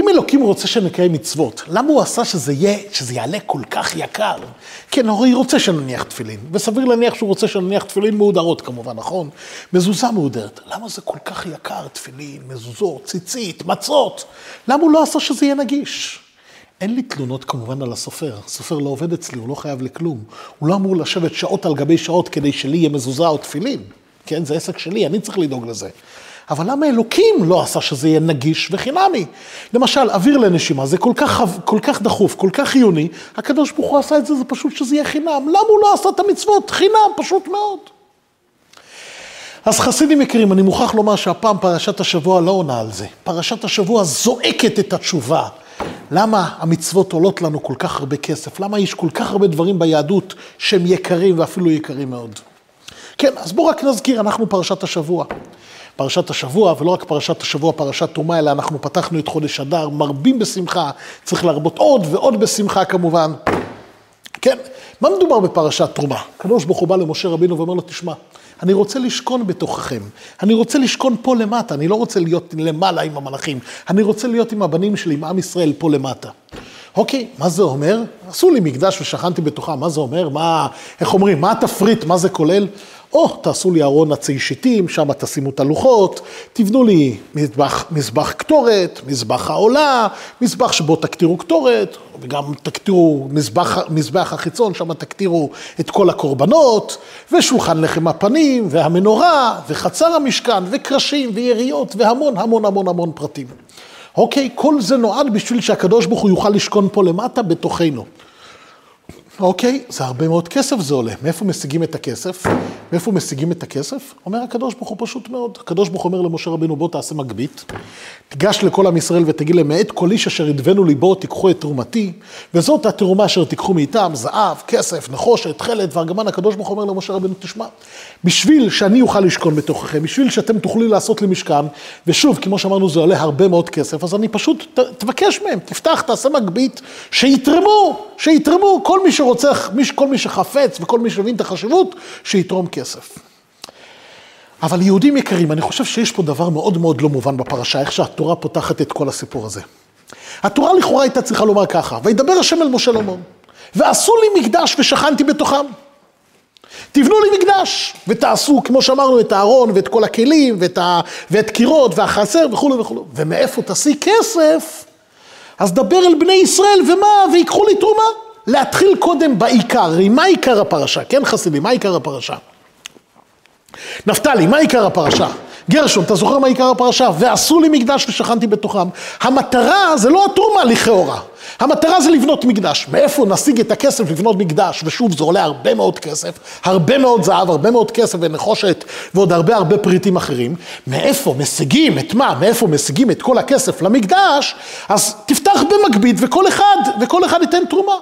אם אלוקים רוצה שנקיים מצוות, למה הוא עשה שזה, יהיה, שזה יעלה כל כך יקר? כן, הרי רוצה שנניח תפילין, וסביר להניח שהוא רוצה שנניח תפילין מהודרות כמובן, נכון? מזוזה מהודרת. למה זה כל כך יקר, תפילין, מזוזות, ציצית, מצות? למה הוא לא עשה שזה יהיה נגיש? אין לי תלונות כמובן על הסופר, הסופר לא עובד אצלי, הוא לא חייב לכלום. הוא לא אמור לשבת שעות על גבי שעות כדי שלי יהיה מזוזה או תפילין. כן, זה עסק שלי, אני צריך לדאוג לזה. אבל למה אלוקים לא עשה שזה יהיה נגיש וחינמי? למשל, אוויר לנשימה, זה כל כך, כל כך דחוף, כל כך חיוני, הקדוש ברוך הוא עשה את זה, זה פשוט שזה יהיה חינם. למה הוא לא עשה את המצוות? חינם, פשוט מאוד. אז חסידים יקרים, אני מוכרח לומר שהפעם פרשת השבוע לא עונה על זה. פרשת השבוע זועקת את התשובה. למה המצוות עולות לנו כל כך הרבה כסף? למה יש כל כך הרבה דברים ביהדות שהם יקרים ואפילו יקרים מאוד? כן, אז בואו רק נזכיר, אנחנו פרשת השבוע. פרשת השבוע, ולא רק פרשת השבוע, פרשת תרומה, אלא אנחנו פתחנו את חודש אדר, מרבים בשמחה, צריך להרבות עוד ועוד בשמחה כמובן. כן, מה מדובר בפרשת תרומה? הקדוש ברוך הוא בא למשה רבינו ואומר לו, תשמע, אני רוצה לשכון בתוככם, אני רוצה לשכון פה למטה, אני לא רוצה להיות למעלה עם המלאכים, אני רוצה להיות עם הבנים שלי, עם עם ישראל פה למטה. אוקיי, מה זה אומר? עשו לי מקדש ושכנתי בתוכם, מה זה אומר? מה, איך אומרים, מה התפריט, מה זה כולל? או, תעשו לי ארון עצי שיטים, שם תשימו את הלוחות, תבנו לי מזבח, מזבח קטורת, מזבח העולה, מזבח שבו תקטירו קטורת, וגם תקטירו מזבח, מזבח החיצון, שם תקטירו את כל הקורבנות, ושולחן לחם הפנים, והמנורה, וחצר המשכן, וקרשים, ויריות, והמון המון המון המון פרטים. אוקיי, כל זה נועד בשביל שהקדוש ברוך הוא יוכל לשכון פה למטה בתוכנו. אוקיי, זה הרבה מאוד כסף זה עולה. מאיפה משיגים את הכסף? מאיפה משיגים את הכסף? אומר הקדוש ברוך הוא פשוט מאוד. הקדוש ברוך הוא אומר למשה רבינו, בוא תעשה מגבית, תיגש לכל עם ישראל ותגיד להם, מאת כל איש אשר ידבנו ליבו, תיקחו את תרומתי, וזאת התרומה אשר תיקחו מאיתם, זהב, כסף, נחושת, תכלת וארגמן. הקדוש ברוך הוא אומר למשה רבינו, תשמע, בשביל שאני אוכל לשכון בתוככם, בשביל שאתם תוכלו לעשות לי משכן, ושוב, כמו שאמרנו, זה עולה הרבה מאוד כסף, אז אני פשוט, ת, תבקש מהם, תפתח, תעשה מגבית, שיתרמו, שיתרמו, כל מי שרוצה, כל מי שחפץ וכל מי שמבין את החשיבות, שיתרום כסף. אבל יהודים יקרים, אני חושב שיש פה דבר מאוד מאוד לא מובן בפרשה, איך שהתורה פותחת את כל הסיפור הזה. התורה לכאורה הייתה צריכה לומר ככה, וידבר השם אל משה לאמור, ועשו לי מקדש ושכנתי בתוכם. תבנו לי מקדש, ותעשו, כמו שאמרנו, את הארון ואת כל הכלים ואת, ה... ואת קירות והחצר וכולי וכולי. ומאיפה תשיא כסף? אז דבר אל בני ישראל, ומה? ויקחו לי תרומה. להתחיל קודם בעיקר, הרי מה עיקר הפרשה? כן חסידים, מה עיקר הפרשה? נפתלי, מה עיקר הפרשה? גרשון, אתה זוכר מה עיקר הפרשה? ועשו לי מקדש ושכנתי בתוכם. המטרה זה לא התרומה לכאורה, המטרה זה לבנות מקדש. מאיפה נשיג את הכסף לבנות מקדש? ושוב, זה עולה הרבה מאוד כסף, הרבה מאוד זהב, הרבה מאוד כסף ונחושת ועוד הרבה הרבה פריטים אחרים. מאיפה משיגים את מה? מאיפה משיגים את כל הכסף למקדש? אז תפתח במקביט וכל אחד, וכל אחד ייתן תרומה.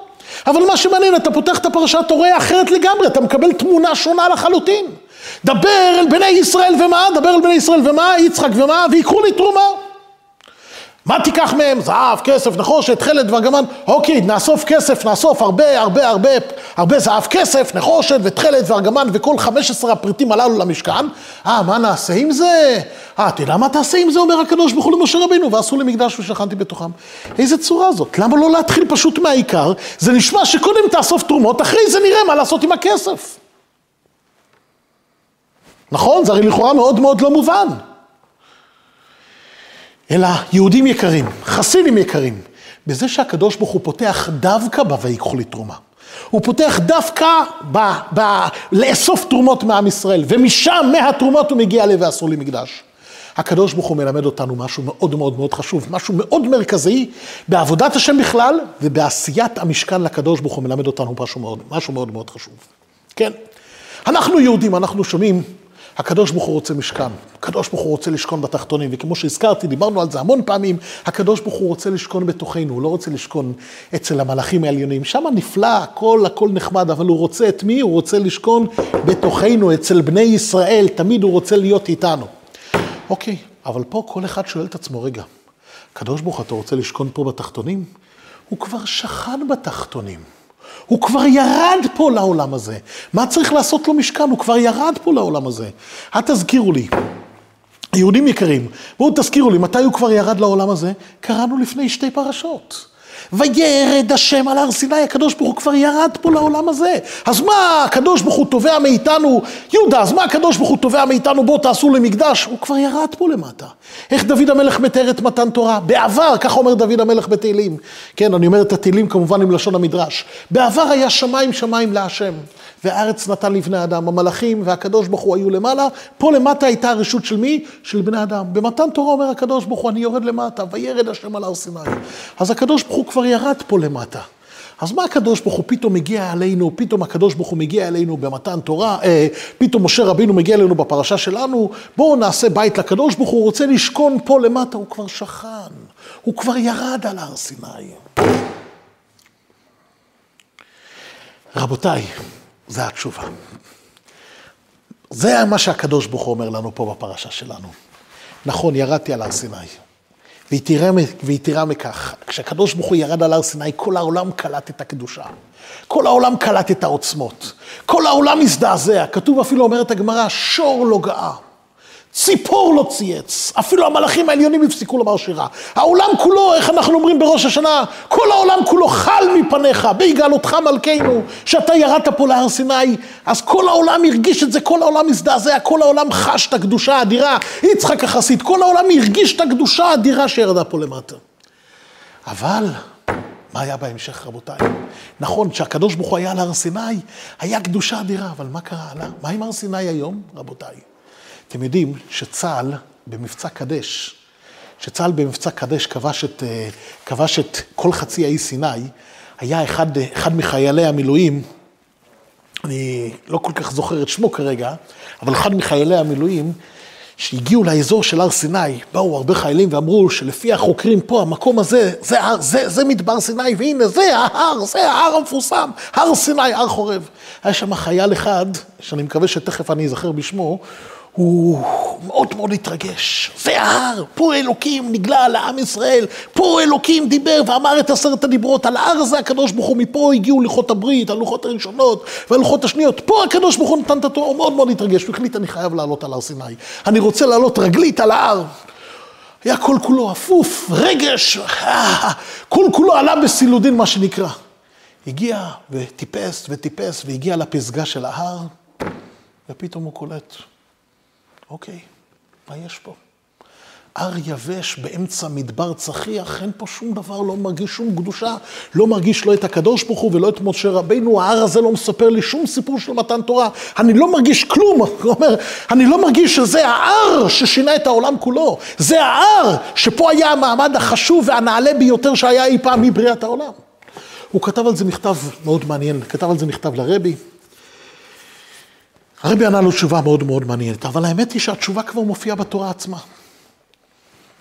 אבל מה שמעניין, אתה פותח את הפרשה, אתה רואה אחרת לגמרי, אתה מקבל תמונה שונה לחלוטין. דבר אל בני ישראל ומה? דבר אל בני ישראל ומה? יצחק ומה? ויקחו לי תרומה. מה תיקח מהם? זהב, כסף, נחושת, תכלת וארגמן. אוקיי, נאסוף כסף, נאסוף הרבה, הרבה, הרבה, הרבה זהב, כסף, נחושת ותכלת וארגמן וכל 15 הפריטים הללו למשכן. אה, מה נעשה עם זה? אה, אתה יודע מה תעשה עם זה? אומר הקדוש ברוך הוא למשה רבינו, ועשו לי מקדש ושכנתי בתוכם. איזה צורה זאת? למה לא להתחיל פשוט מהעיקר? זה נשמע שקודם תאסוף תרומות, אחרי זה נראה מה לעשות עם הכסף. נכון? זה הרי לכאורה מאוד מאוד לא מובן. אלא יהודים יקרים, חסידים יקרים, בזה שהקדוש ברוך הוא פותח דווקא ב"ויקחו לי תרומה". הוא פותח דווקא ב, ב, לאסוף תרומות מעם ישראל, ומשם, מהתרומות הוא מגיע ל"ועשו לי מקדש". הקדוש ברוך הוא מלמד אותנו משהו מאוד מאוד מאוד חשוב, משהו מאוד מרכזי בעבודת השם בכלל, ובעשיית המשכן לקדוש ברוך הוא מלמד אותנו משהו מאוד משהו מאוד, מאוד חשוב. כן, אנחנו יהודים, אנחנו שומעים הקדוש ברוך הוא רוצה משכן, הקדוש ברוך הוא רוצה לשכון בתחתונים, וכמו שהזכרתי, דיברנו על זה המון פעמים, הקדוש ברוך הוא רוצה לשכון בתוכנו, הוא לא רוצה לשכון אצל המלאכים העליונים. שם נפלא, הכל, הכל נחמד, אבל הוא רוצה את מי? הוא רוצה לשכון בתוכנו, אצל בני ישראל, תמיד הוא רוצה להיות איתנו. אוקיי, אבל פה כל אחד שואל את עצמו, רגע, הקדוש ברוך אתה רוצה לשכון פה בתחתונים? הוא כבר שכן בתחתונים. הוא כבר ירד פה לעולם הזה. מה צריך לעשות לו משכן? הוא כבר ירד פה לעולם הזה. אל תזכירו לי. יהודים יקרים, בואו תזכירו לי, מתי הוא כבר ירד לעולם הזה? קראנו לפני שתי פרשות. וירד השם על הר סיני, הקדוש ברוך הוא כבר ירד פה לעולם הזה. אז מה הקדוש ברוך הוא תובע מאיתנו, יהודה, אז מה הקדוש ברוך הוא תובע מאיתנו, בוא תעשו למקדש? הוא כבר ירד פה למטה. איך דוד המלך מתאר את מתן תורה? בעבר, ככה אומר דוד המלך בתהילים. כן, אני אומר את התהילים כמובן עם לשון המדרש. בעבר היה שמיים שמיים להשם. והארץ נתן לבני אדם, המלאכים והקדוש ברוך הוא היו למעלה, פה למטה הייתה הרשות של מי? של בני אדם. במתן תורה אומר הקדוש ברוך הוא, אני יורד למטה, וירד השם על הר סיני. אז הקדוש ברוך הוא כבר ירד פה למטה. אז מה הקדוש ברוך הוא פתאום מגיע אלינו, פתאום הקדוש ברוך הוא מגיע אלינו במתן תורה, אה, פתאום משה רבינו מגיע אלינו בפרשה שלנו, בואו נעשה בית לקדוש ברוך הוא, הוא רוצה לשכון פה למטה, הוא כבר שכן, הוא כבר ירד על הר סיני. רבותיי, זה התשובה. זה מה שהקדוש ברוך הוא אומר לנו פה בפרשה שלנו. נכון, ירדתי על הר סיני. ויתרה מכך, כשהקדוש ברוך הוא ירד על הר סיני, כל העולם קלט את הקדושה. כל העולם קלט את העוצמות. כל העולם הזדעזע. כתוב אפילו, אומרת הגמרא, שור לא גאה. ציפור לא צייץ, אפילו המלאכים העליונים הפסיקו לומר שירה. העולם כולו, איך אנחנו אומרים בראש השנה, כל העולם כולו חל מפניך, בהגעלותך מלכנו, שאתה ירדת פה להר סיני, אז כל העולם הרגיש את זה, כל העולם הזדעזע, כל העולם חש את הקדושה האדירה. יצחק החסיד, כל העולם הרגיש את הקדושה האדירה שירדה פה למטה. אבל, מה היה בהמשך, רבותיי? נכון, כשהקדוש ברוך הוא היה על הר סיני, היה קדושה אדירה, אבל מה קרה? מה עם הר סיני היום, רבותיי? אתם יודעים שצה"ל במבצע קדש, שצה"ל במבצע קדש כבש את, אה, כבש את כל חצי האי סיני, היה אחד, אחד מחיילי המילואים, אני לא כל כך זוכר את שמו כרגע, אבל אחד מחיילי המילואים, שהגיעו לאזור של הר סיני, באו הרבה חיילים ואמרו שלפי החוקרים פה, המקום הזה, זה, זה, זה מדבר סיני, והנה זה ההר, זה ההר המפורסם, הר סיני, הר חורב. היה שם חייל אחד, שאני מקווה שתכף אני אזכר בשמו, הוא מאוד מאוד התרגש. זה ההר, פה אלוקים נגלה לעם ישראל, פה אלוקים דיבר ואמר את עשרת הדיברות, על ההר הזה הקדוש ברוך הוא, מפה הגיעו לוחות הברית, הלוחות הראשונות והלוחות השניות, פה הקדוש ברוך הוא נתן את התורה, הוא מאוד מאוד התרגש, הוא החליט אני חייב לעלות על הר סיני, אני רוצה לעלות רגלית על ההר. היה כל כולו אפוף, רגש, אה, כל כולו עלה בסילודין מה שנקרא. הגיע וטיפס וטיפס והגיע לפסגה של ההר, ופתאום הוא קולט. אוקיי, מה יש פה? הר יבש באמצע מדבר צחיח, אין פה שום דבר, לא מרגיש שום קדושה, לא מרגיש לא את הקדוש ברוך הוא ולא את משה רבינו, ההר הזה לא מספר לי שום סיפור של מתן תורה, אני לא מרגיש כלום, הוא אומר, אני לא מרגיש שזה ההר ששינה את העולם כולו, זה ההר שפה היה המעמד החשוב והנעלה ביותר שהיה אי פעם מבריאת העולם. הוא כתב על זה מכתב מאוד מעניין, כתב על זה מכתב לרבי, הרבי ענה לו תשובה מאוד מאוד מעניינת, אבל האמת היא שהתשובה כבר מופיעה בתורה עצמה.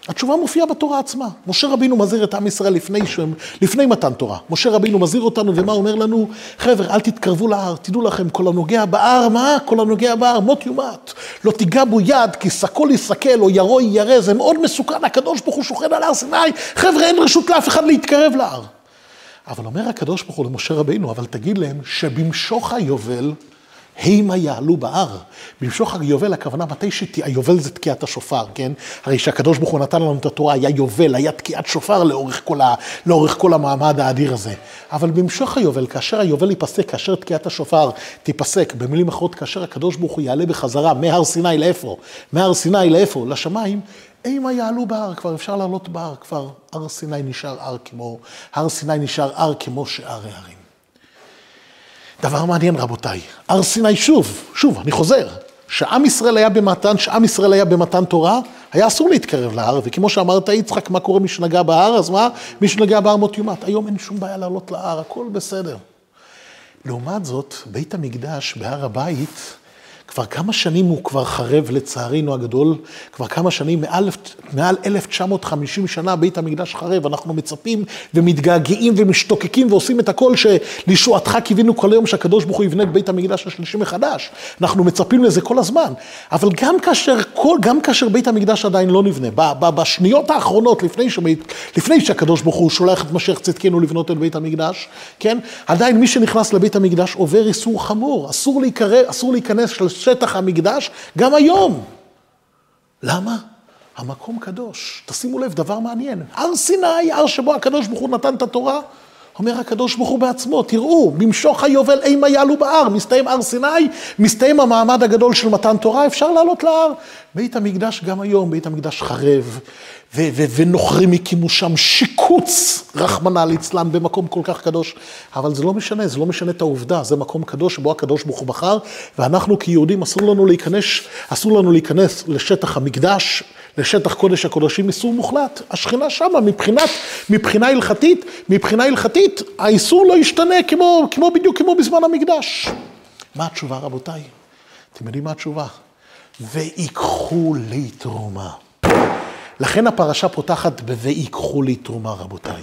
התשובה מופיעה בתורה עצמה. משה רבינו מזהיר את עם ישראל לפני, שם, לפני מתן תורה. משה רבינו מזהיר אותנו, ומה אומר לנו? חבר'ה, אל תתקרבו להר, תדעו לכם, כל הנוגע בהר, מה? כל הנוגע בהר, מות יומת. לא תיגע בו יד, כי שקול יסכל, או ירו יירא, זה מאוד מסוכן, הקדוש ברוך הוא שוכן על הר סיני, חבר'ה, אין רשות לאף אחד להתקרב להר. אבל אומר הקדוש ברוך הוא למשה רבינו, אבל תגיד להם שבמשוך היובל המה יעלו בהר. במשוך היובל הכוונה מתי שהיובל זה תקיעת השופר, כן? הרי שהקדוש ברוך הוא נתן לנו את התורה, היה יובל, היה תקיעת שופר לאורך כל, ה, לאורך כל המעמד האדיר הזה. אבל במשוך היובל, כאשר היובל ייפסק, כאשר תקיעת השופר תיפסק, במילים אחרות, כאשר הקדוש ברוך הוא יעלה בחזרה מהר סיני לאיפה? מהר סיני לאיפה? לשמיים. אימה יעלו בהר, כבר אפשר לעלות בהר, כבר הר סיני נשאר הר כמו, הר סיני נשאר הר כמו שאר ההרים. דבר מעניין רבותיי, הר סיני שוב, שוב, אני חוזר, שעם ישראל היה במתן, שעם ישראל היה במתן תורה, היה אסור להתקרב להר, וכמו שאמרת יצחק, מה קורה מי שנגע בהר, אז מה? מי שנגע בהר מות יומת. היום אין שום בעיה לעלות להר, הכל בסדר. לעומת זאת, בית המקדש בהר הבית, כבר כמה שנים הוא כבר חרב לצערנו הגדול, כבר כמה שנים, מעל, מעל 1950 שנה בית המקדש חרב, אנחנו מצפים ומתגעגעים ומשתוקקים ועושים את הכל שלישועתך קיווינו כל היום שהקדוש ברוך הוא יבנה את בית המקדש השלישי מחדש, אנחנו מצפים לזה כל הזמן, אבל גם כאשר, כל, גם כאשר בית המקדש עדיין לא נבנה, בשניות האחרונות לפני, שבית, לפני שהקדוש ברוך הוא שולח את משיח צדקנו לבנות את בית המקדש, כן, עדיין מי שנכנס לבית המקדש עובר איסור חמור, אסור, להיקרא, אסור להיכנס שטח המקדש גם היום. למה? המקום קדוש. תשימו לב, דבר מעניין. הר סיני, הר שבו הקדוש ברוך הוא נתן את התורה, אומר הקדוש ברוך הוא בעצמו, תראו, במשוך היובל אימה יעלו בהר, מסתיים הר סיני, מסתיים המעמד הגדול של מתן תורה, אפשר לעלות להר. בית המקדש גם היום, בית המקדש חרב, ו- ו- ונוכרים הקימו שם שיקוץ, רחמנא ליצלן, במקום כל כך קדוש. אבל זה לא משנה, זה לא משנה את העובדה, זה מקום קדוש שבו הקדוש ברוך הוא בחר, ואנחנו כיהודים אסור לנו להיכנס, אסור לנו להיכנס לשטח המקדש, לשטח קודש הקודשים איסור מוחלט. השכינה שמה, מבחינת, מבחינה הלכתית, מבחינה הלכתית, האיסור לא ישתנה כמו, כמו בדיוק כמו בזמן המקדש. מה התשובה רבותיי? אתם יודעים מה התשובה? ויקחו לי תרומה. לכן הפרשה פותחת ב"ויקחו לי תרומה", רבותיי.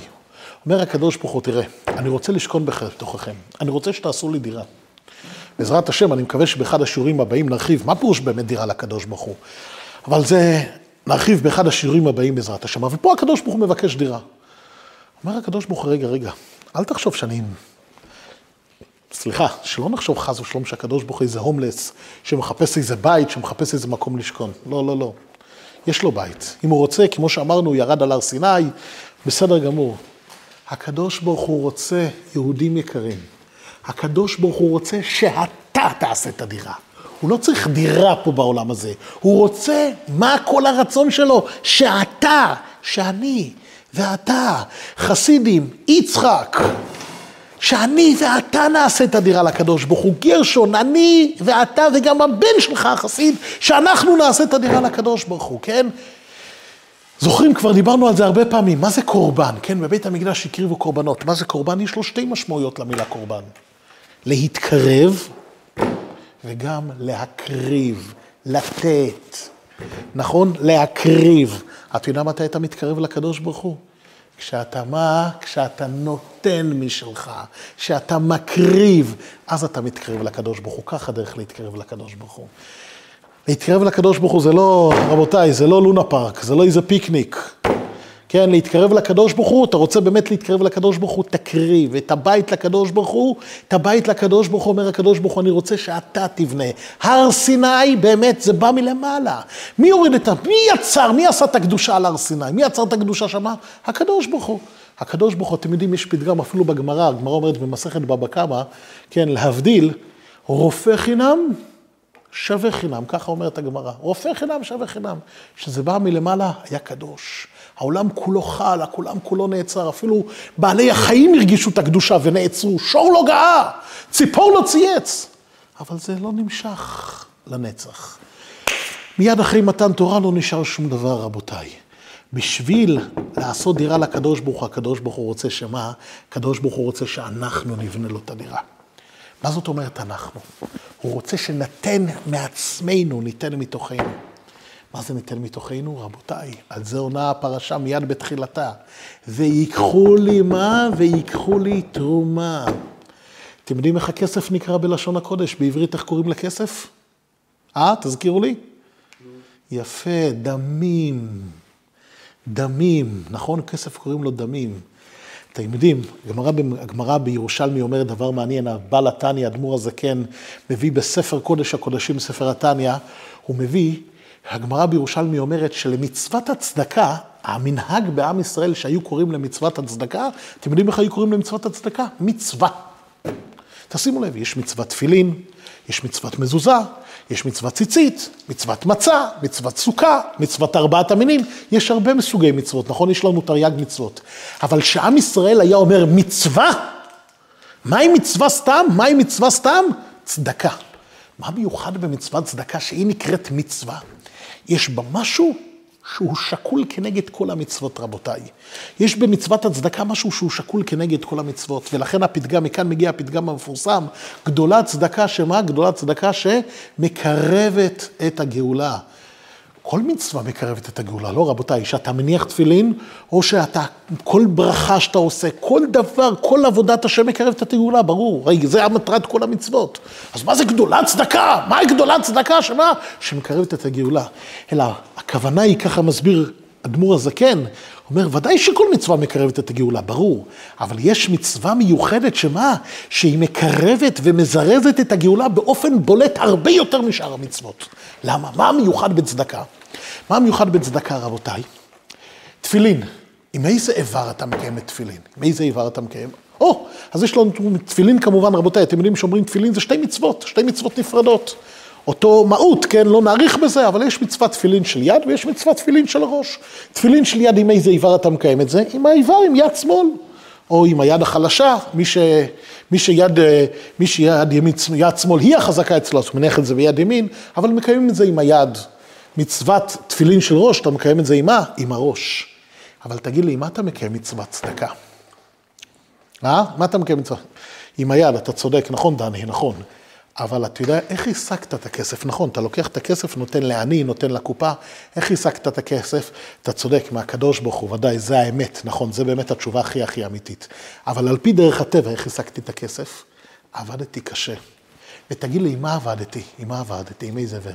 אומר הקדוש ברוך הוא, תראה, אני רוצה לשכון בתוככם, אני רוצה שתעשו לי דירה. בעזרת השם, אני מקווה שבאחד השיעורים הבאים נרחיב, מה פירוש באמת דירה לקדוש ברוך הוא? אבל זה, נרחיב באחד השיעורים הבאים בעזרת השם. אבל פה הקדוש ברוך הוא מבקש דירה. אומר הקדוש ברוך הוא, רגע, רגע, אל תחשוב שאני... סליחה, שלא נחשוב חס ושלום שהקדוש ברוך הוא איזה הומלס, שמחפש איזה בית, שמחפש איזה מקום לשכון. לא, לא, לא. יש לו בית. אם הוא רוצה, כמו שאמרנו, ירד על הר סיני, בסדר גמור. הקדוש ברוך הוא רוצה, יהודים יקרים, הקדוש ברוך הוא רוצה שאתה תעשה את הדירה. הוא לא צריך דירה פה בעולם הזה, הוא רוצה, מה כל הרצון שלו? שאתה, שאני ואתה, חסידים, יצחק, שאני ואתה נעשה את הדירה לקדוש ברוך הוא. גרשון, אני ואתה וגם הבן שלך החסיד, שאנחנו נעשה את הדירה לקדוש ברוך הוא, כן? זוכרים, כבר דיברנו על זה הרבה פעמים, מה זה קורבן? כן, בבית המקדש הקריבו קורבנות. מה זה קורבן? יש לו שתי משמעויות למילה קורבן. להתקרב וגם להקריב, לתת. נכון? להקריב. אתה יודע מתי אתה מתקרב לקדוש ברוך הוא? כשאתה מה? כשאתה נותן משלך, כשאתה מקריב, אז אתה מתקרב לקדוש ברוך הוא. ככה דרך להתקרב לקדוש ברוך הוא. להתקרב לקדוש ברוך הוא זה לא, רבותיי, זה לא לונה פארק, זה לא איזה פיקניק. כן, להתקרב לקדוש ברוך הוא, אתה רוצה באמת להתקרב לקדוש ברוך הוא, תקריב את הבית לקדוש ברוך הוא, את הבית לקדוש ברוך הוא, אומר הקדוש ברוך הוא, אני רוצה שאתה תבנה. הר סיני, באמת, זה בא מלמעלה. מי הוריד את ה... מי יצר, מי עשה את הקדושה על הר סיני? מי יצר את הקדושה שמה? הקדוש ברוך הוא. הקדוש ברוך הוא, אתם יודעים, יש פתגם אפילו בגמרא, הגמרא אומרת במסכת בבא קמא, כן, להבדיל, רופא חינם, שווה חינם, ככה אומרת הגמרא. רופא חינם שווה חינם. כשזה בא מלמעלה, היה קדוש. העולם כולו חל, העולם כולו נעצר, אפילו בעלי החיים הרגישו את הקדושה ונעצרו, שור לא גאה, ציפור לא צייץ. אבל זה לא נמשך לנצח. מיד אחרי מתן תורה לא נשאר שום דבר, רבותיי. בשביל לעשות דירה לקדוש ברוך הוא, הקדוש ברוך הוא רוצה שמה? הקדוש ברוך הוא רוצה שאנחנו נבנה לו את הדירה. מה זאת אומרת אנחנו? הוא רוצה שנתן מעצמנו, ניתן מתוכנו. מה זה ניתן מתוכנו? רבותיי, על זה עונה הפרשה מיד בתחילתה. ויקחו לי מה? ויקחו לי תרומה. אתם יודעים איך הכסף נקרא בלשון הקודש? בעברית איך קוראים לכסף? אה? תזכירו לי. יפה, דמים. דמים, נכון? כסף קוראים לו דמים. אתם יודעים, הגמרא בירושלמי אומרת דבר מעניין, הבעל התניא, האדמו"ר הזקן, מביא בספר קודש הקודשים, ספר התניא, הוא מביא, הגמרא בירושלמי אומרת שלמצוות הצדקה, המנהג בעם ישראל שהיו קוראים למצוות הצדקה, אתם יודעים איך היו קוראים למצוות הצדקה? מצווה. תשימו לב, יש מצוות תפילין, יש מצוות מזוזה, יש מצוות ציצית, מצוות מצה, מצוות סוכה, מצוות ארבעת המינים, יש הרבה מסוגי מצוות, נכון? יש לנו תרי"ג מצוות. אבל כשעם ישראל היה אומר מצווה, מהי מצווה סתם? מהי מצווה סתם? צדקה. מה מיוחד במצוות צדקה שהיא נקראת מצווה? יש בה משהו שהוא שקול כנגד כל המצוות, רבותיי. יש במצוות הצדקה משהו שהוא שקול כנגד כל המצוות, ולכן הפתגם, מכאן מגיע הפתגם המפורסם, גדולה צדקה שמה? גדולה צדקה שמקרבת את הגאולה. כל מצווה מקרבת את הגאולה, לא רבותיי, שאתה מניח תפילין, או שאתה, כל ברכה שאתה עושה, כל דבר, כל עבודת השם מקרבת את הגאולה, ברור, רגע, זה המטרת כל המצוות. אז מה זה גדולה צדקה? מהי גדולה צדקה? שמה? שמקרבת את הגאולה. אלא, הכוונה היא, ככה מסביר אדמו"ר הזקן, אומר, ודאי שכל מצווה מקרבת את הגאולה, ברור, אבל יש מצווה מיוחדת שמה? שהיא מקרבת ומזרזת את הגאולה באופן בולט הרבה יותר משאר המצוות. למה? מה המיוחד בצדקה? מה המיוחד בצדקה, רבותיי? תפילין. עם איזה איבר אתה מקיים את תפילין? עם איזה איבר אתה מקיים? או, אז יש לנו תפילין כמובן, רבותיי, אתם יודעים שאומרים תפילין זה שתי מצוות, שתי מצוות נפרדות. אותו מהות, כן, לא נאריך בזה, אבל יש מצוות תפילין של יד ויש מצוות תפילין של ראש. תפילין של יד, עם איזה איבר אתה מקיים את זה? עם האיבר, עם יד שמאל. או עם היד החלשה, מי, ש, מי שיד, מי שיד ימין, יד שמאל היא החזקה אצלו, אז הוא מניח את זה ביד ימין, אבל מקיימים את זה עם היד. מצוות תפילין של ראש, אתה מקיים את זה עם מה? עם הראש. אבל תגיד לי, מה אתה מקיים מצוות צדקה? אה? מה אתה מקיים מצוות? עם היד, אתה צודק, נכון דני, נכון. אבל אתה יודע, איך השגת את הכסף? נכון, אתה לוקח את הכסף, נותן לעני, נותן לקופה, איך השגת את הכסף? אתה צודק, מהקדוש ברוך הוא, ודאי, זה האמת, נכון, זה באמת התשובה הכי הכי אמיתית. אבל על פי דרך הטבע, איך השגתי את הכסף? עבדתי קשה. ותגיד לי, עם מה עבדתי? עם מה עבדתי? עם איזה עבר?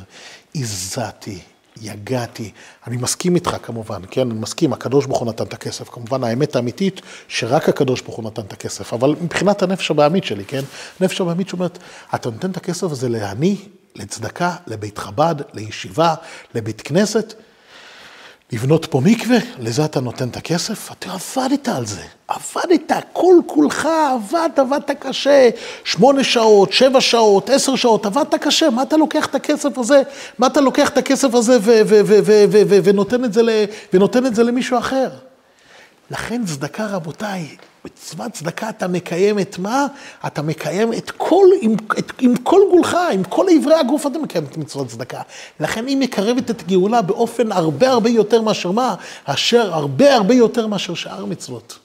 הזעתי, יגעתי. אני מסכים איתך כמובן, כן, אני מסכים, הקדוש ברוך הוא נתן את הכסף. כמובן, האמת האמיתית, שרק הקדוש ברוך הוא נתן את הכסף. אבל מבחינת הנפש הבעמית שלי, כן, הנפש הבעמית שאומרת, אתה נותן את הכסף הזה לעני, לצדקה, לבית חב"ד, לישיבה, לבית כנסת, לבנות פה מקווה, לזה אתה נותן את הכסף? אתה עבדת על זה, עבדת, כל כולך עבדת, עבדת קשה, שמונה שעות, שבע שעות, עשר שעות, עבדת קשה, מה אתה לוקח את הכסף הזה, מה אתה לוקח את הכסף הזה ונותן את זה למישהו אחר? לכן צדקה, רבותיי, מצוות צדקה אתה מקיים את מה? אתה מקיים את כל, עם, את, עם כל גולך, עם כל איברי הגוף אתה מקיים את מצוות צדקה. לכן היא מקרבת את גאולה באופן הרבה הרבה יותר מאשר מה? אשר הרבה הרבה יותר מאשר שאר מצוות.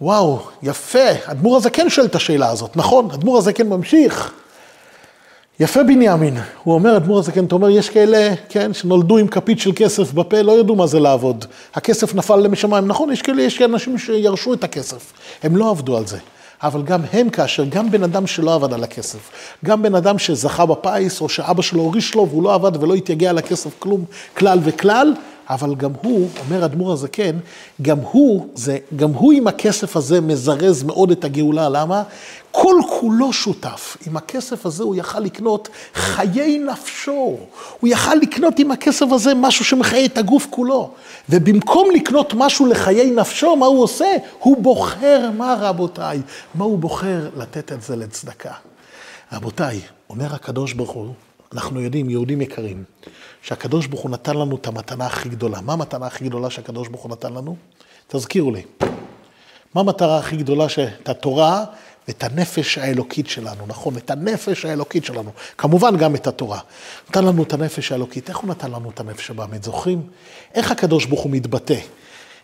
וואו, יפה. אדמו"ר הזקן שואל את השאלה הזאת, נכון? אדמו"ר הזקן ממשיך. יפה בנימין, הוא אומר, אדמו"ר הזקן, אתה אומר, יש כאלה, כן, שנולדו עם כפית של כסף בפה, לא ידעו מה זה לעבוד. הכסף נפל משמיים. נכון, יש כאלה, יש אנשים שירשו את הכסף, הם לא עבדו על זה. אבל גם הם כאשר, גם בן אדם שלא עבד על הכסף, גם בן אדם שזכה בפיס, או שאבא שלו הוריש לו והוא לא עבד ולא התייגע על הכסף כלום, כלל וכלל, אבל גם הוא, אומר אדמו"ר הזקן, גם הוא, זה, גם הוא עם הכסף הזה מזרז מאוד את הגאולה, למה? כל כולו שותף. עם הכסף הזה הוא יכל לקנות חיי נפשו. הוא יכל לקנות עם הכסף הזה משהו שמחיה את הגוף כולו. ובמקום לקנות משהו לחיי נפשו, מה הוא עושה? הוא בוחר, מה רבותיי? מה הוא בוחר? לתת את זה לצדקה. רבותיי, אומר הקדוש ברוך הוא, אנחנו יודעים, יהודים יקרים, שהקדוש ברוך הוא נתן לנו את המתנה הכי גדולה. מה המתנה הכי גדולה שהקדוש ברוך הוא נתן לנו? תזכירו לי. מה המטרה הכי גדולה? את התורה ואת הנפש האלוקית שלנו, נכון? את הנפש האלוקית שלנו. כמובן גם את התורה. נתן לנו את הנפש האלוקית. איך הוא נתן לנו את הנפש הבאמת? זוכרים? איך הקדוש ברוך הוא מתבטא?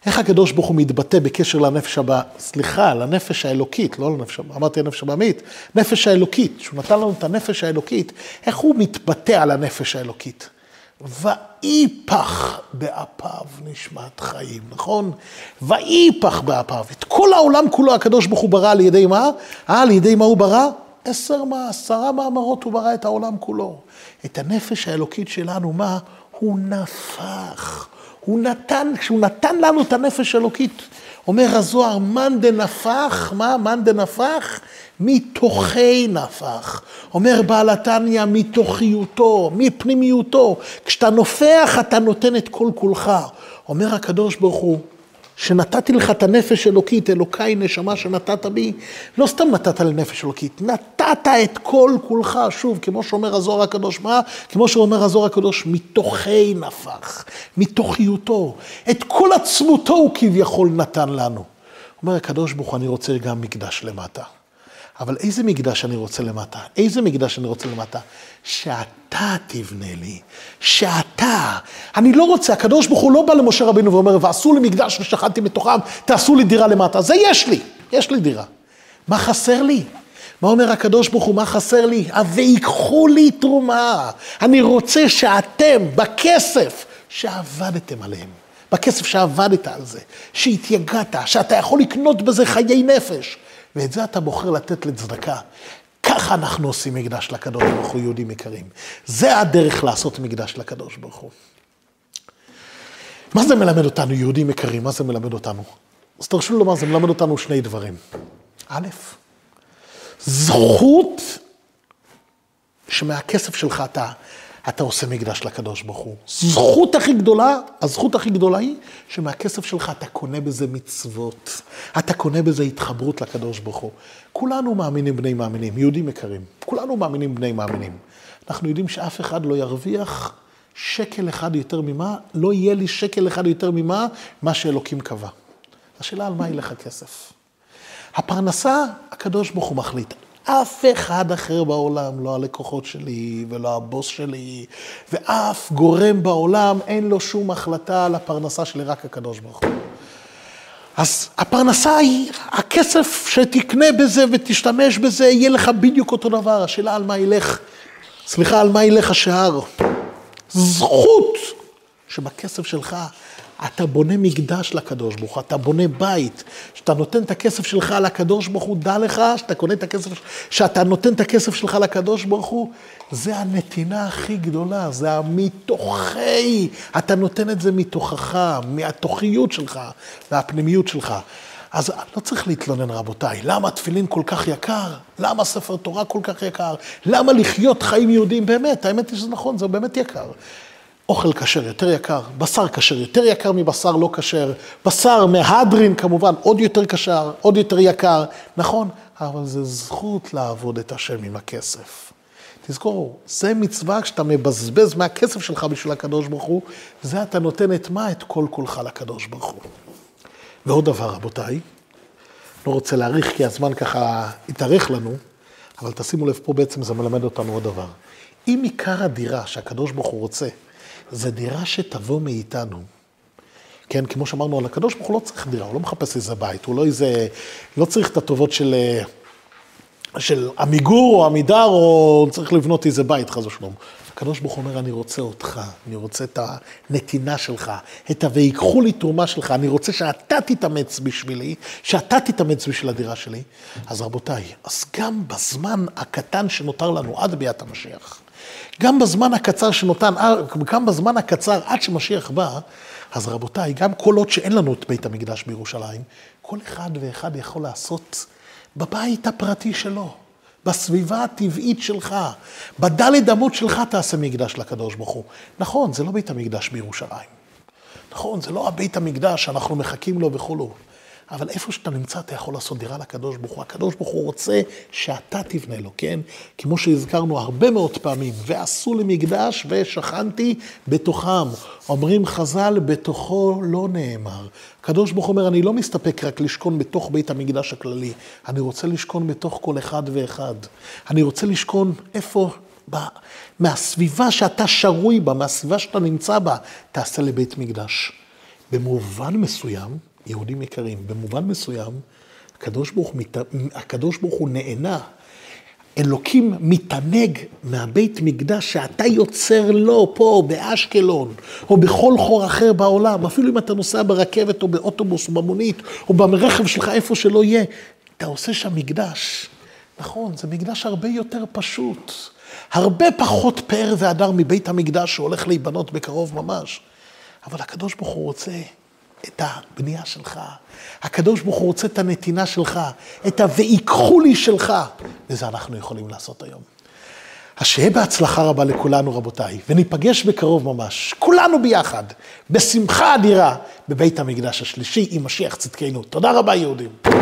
איך הקדוש ברוך הוא מתבטא בקשר לנפש הבא, סליחה, לנפש האלוקית, לא לנפש, אמרתי הנפש הבאמית, נפש האלוקית, שהוא נתן לנו את הנפש האלוקית, איך הוא מתבטא על הנפש האלוקית? ואיפך באפיו נשמת חיים, נכון? ואיפך באפיו. את כל העולם כולו הקדוש ברוך הוא ברא על ידי מה? אה, על ידי מה הוא ברא? עשר מה, עשרה מאמרות הוא ברא את העולם כולו. את הנפש האלוקית שלנו, מה? הוא נפח. הוא נתן, כשהוא נתן לנו את הנפש האלוקית, אומר הזוהר, מאן דנפח, מה? מאן דנפח? מתוכי נפח. אומר בעל התניא, מתוכיותו, מפנימיותו. כשאתה נופח, אתה נותן את כל כולך. אומר הקדוש ברוך הוא, שנתתי לך את הנפש אלוקית, אלוקיי נשמה שנתת בי, לא סתם נתת לי נפש אלוקית, נתת את כל כולך, שוב, כמו שאומר הזוהר הקדוש, מה? כמו שאומר הזוהר הקדוש, מתוכי נפח, מתוכיותו, את כל עצמותו הוא כביכול נתן לנו. אומר הקדוש ברוך הוא, אני רוצה גם מקדש למטה. אבל איזה מקדש אני רוצה למטה? איזה מקדש אני רוצה למטה? שאתה תבנה לי, שאתה. אני לא רוצה, הקדוש ברוך הוא לא בא למשה רבינו ואומר, ועשו לי מקדש ושכנתי מתוכם, תעשו לי דירה למטה. זה יש לי, יש לי דירה. מה חסר לי? מה אומר הקדוש ברוך הוא, מה חסר לי? ויקחו לי תרומה. אני רוצה שאתם, בכסף שעבדתם עליהם, בכסף שעבדת על זה, שהתייגעת, שאתה יכול לקנות בזה חיי נפש, ואת זה אתה בוחר לתת לצדקה. ככה אנחנו עושים מקדש לקדוש ברוך הוא, יהודים יקרים. זה הדרך לעשות מקדש לקדוש ברוך הוא. מה זה מלמד אותנו, יהודים יקרים? מה זה מלמד אותנו? אז תרשו לי לומר, זה מלמד אותנו שני דברים. א', זכות שמהכסף שלך אתה, אתה עושה מקדש לקדוש ברוך הוא. זכות הכי גדולה, הזכות הכי גדולה היא שמהכסף שלך אתה קונה בזה מצוות. אתה קונה בזה התחברות לקדוש ברוך הוא. כולנו מאמינים בני מאמינים, יהודים יקרים. כולנו מאמינים בני מאמינים. אנחנו יודעים שאף אחד לא ירוויח שקל אחד יותר ממה, לא יהיה לי שקל אחד יותר ממה, מה שאלוקים קבע. השאלה על מה ילך הכסף. הפרנסה, הקדוש ברוך הוא מחליט. אף אחד אחר בעולם, לא הלקוחות שלי ולא הבוס שלי, ואף גורם בעולם אין לו שום החלטה על הפרנסה שלי, רק הקדוש ברוך הוא. אז הפרנסה היא, הכסף שתקנה בזה ותשתמש בזה, יהיה לך בדיוק אותו דבר. השאלה על מה ילך, סליחה, על מה ילך השער. זכות שבכסף שלך אתה בונה מקדש לקדוש ברוך הוא, אתה בונה בית. כשאתה נותן את הכסף שלך לקדוש ברוך הוא, דע לך שאתה קונה את הכסף, שאתה נותן את הכסף שלך לקדוש ברוך הוא, זה הנתינה הכי גדולה, זה המתוכי, אתה נותן את זה מתוכך, מהתוכיות שלך, מהפנימיות שלך. אז לא צריך להתלונן, רבותיי. למה תפילין כל כך יקר? למה ספר תורה כל כך יקר? למה לחיות חיים יהודיים? באמת, האמת היא שזה נכון, זה באמת יקר. אוכל כשר יותר יקר, בשר כשר יותר יקר מבשר לא כשר, בשר מהדרין כמובן עוד יותר כשר, עוד יותר יקר, נכון, אבל זה זכות לעבוד את השם עם הכסף. תזכור, זה מצווה כשאתה מבזבז מהכסף שלך בשביל הקדוש ברוך הוא, זה אתה נותן את מה? את כל כולך לקדוש ברוך הוא. ועוד דבר, רבותיי, לא רוצה להאריך כי הזמן ככה התארך לנו, אבל תשימו לב, פה בעצם זה מלמד אותנו עוד דבר. אם עיקר הדירה שהקדוש ברוך הוא רוצה, זה דירה שתבוא מאיתנו. כן, כמו שאמרנו על הקדוש ברוך הוא לא צריך דירה, הוא לא מחפש איזה בית, הוא לא איזה, לא צריך את הטובות של, של עמיגור או עמידר, או צריך לבנות איזה בית, חס ושלום. הקדוש ברוך הוא אומר, אני רוצה אותך, אני רוצה את הנתינה שלך, את ה"ויקחו לי תרומה" שלך, אני רוצה שאתה תתאמץ בשבילי, שאתה תתאמץ בשביל הדירה שלי. אז רבותיי, אז גם בזמן הקטן שנותר לנו עד ביאת המשיח, גם בזמן הקצר שנותן, גם בזמן הקצר עד שמשיח בא, אז רבותיי, גם כל עוד שאין לנו את בית המקדש בירושלים, כל אחד ואחד יכול לעשות בבית הפרטי שלו, בסביבה הטבעית שלך, בדלת אמות שלך תעשה מקדש לקדוש ברוך הוא. נכון, זה לא בית המקדש בירושלים. נכון, זה לא הבית המקדש שאנחנו מחכים לו וכולו. אבל איפה שאתה נמצא, אתה יכול לעשות דירה לקדוש ברוך הוא. הקדוש ברוך הוא רוצה שאתה תבנה לו, כן? כמו שהזכרנו הרבה מאוד פעמים, ועשו לי מקדש ושכנתי בתוכם. אומרים חז"ל, בתוכו לא נאמר. הקדוש ברוך הוא אומר, אני לא מסתפק רק לשכון בתוך בית המקדש הכללי, אני רוצה לשכון בתוך כל אחד ואחד. אני רוצה לשכון איפה מהסביבה שאתה שרוי בה, מהסביבה שאתה נמצא בה, תעשה לבית מקדש. במובן מסוים, יהודים יקרים, במובן מסוים, הקדוש ברוך, מת... הקדוש ברוך הוא נהנה. אלוקים מתענג מהבית מקדש שאתה יוצר לו פה באשקלון, או בכל חור אחר בעולם, אפילו אם אתה נוסע ברכבת או באוטובוס או במונית, או ברכב שלך, איפה שלא יהיה, אתה עושה שם מקדש. נכון, זה מקדש הרבה יותר פשוט. הרבה פחות פאר והדר מבית המקדש שהולך להיבנות בקרוב ממש. אבל הקדוש ברוך הוא רוצה את הבנייה שלך. הקדוש ברוך הוא רוצה את הנתינה שלך, את ה"ויקחו לי" שלך. וזה אנחנו יכולים לעשות היום. אז שיהיה בהצלחה רבה לכולנו, רבותיי, וניפגש בקרוב ממש, כולנו ביחד, בשמחה אדירה, בבית המקדש השלישי עם משיח צדקנו. תודה רבה, יהודים.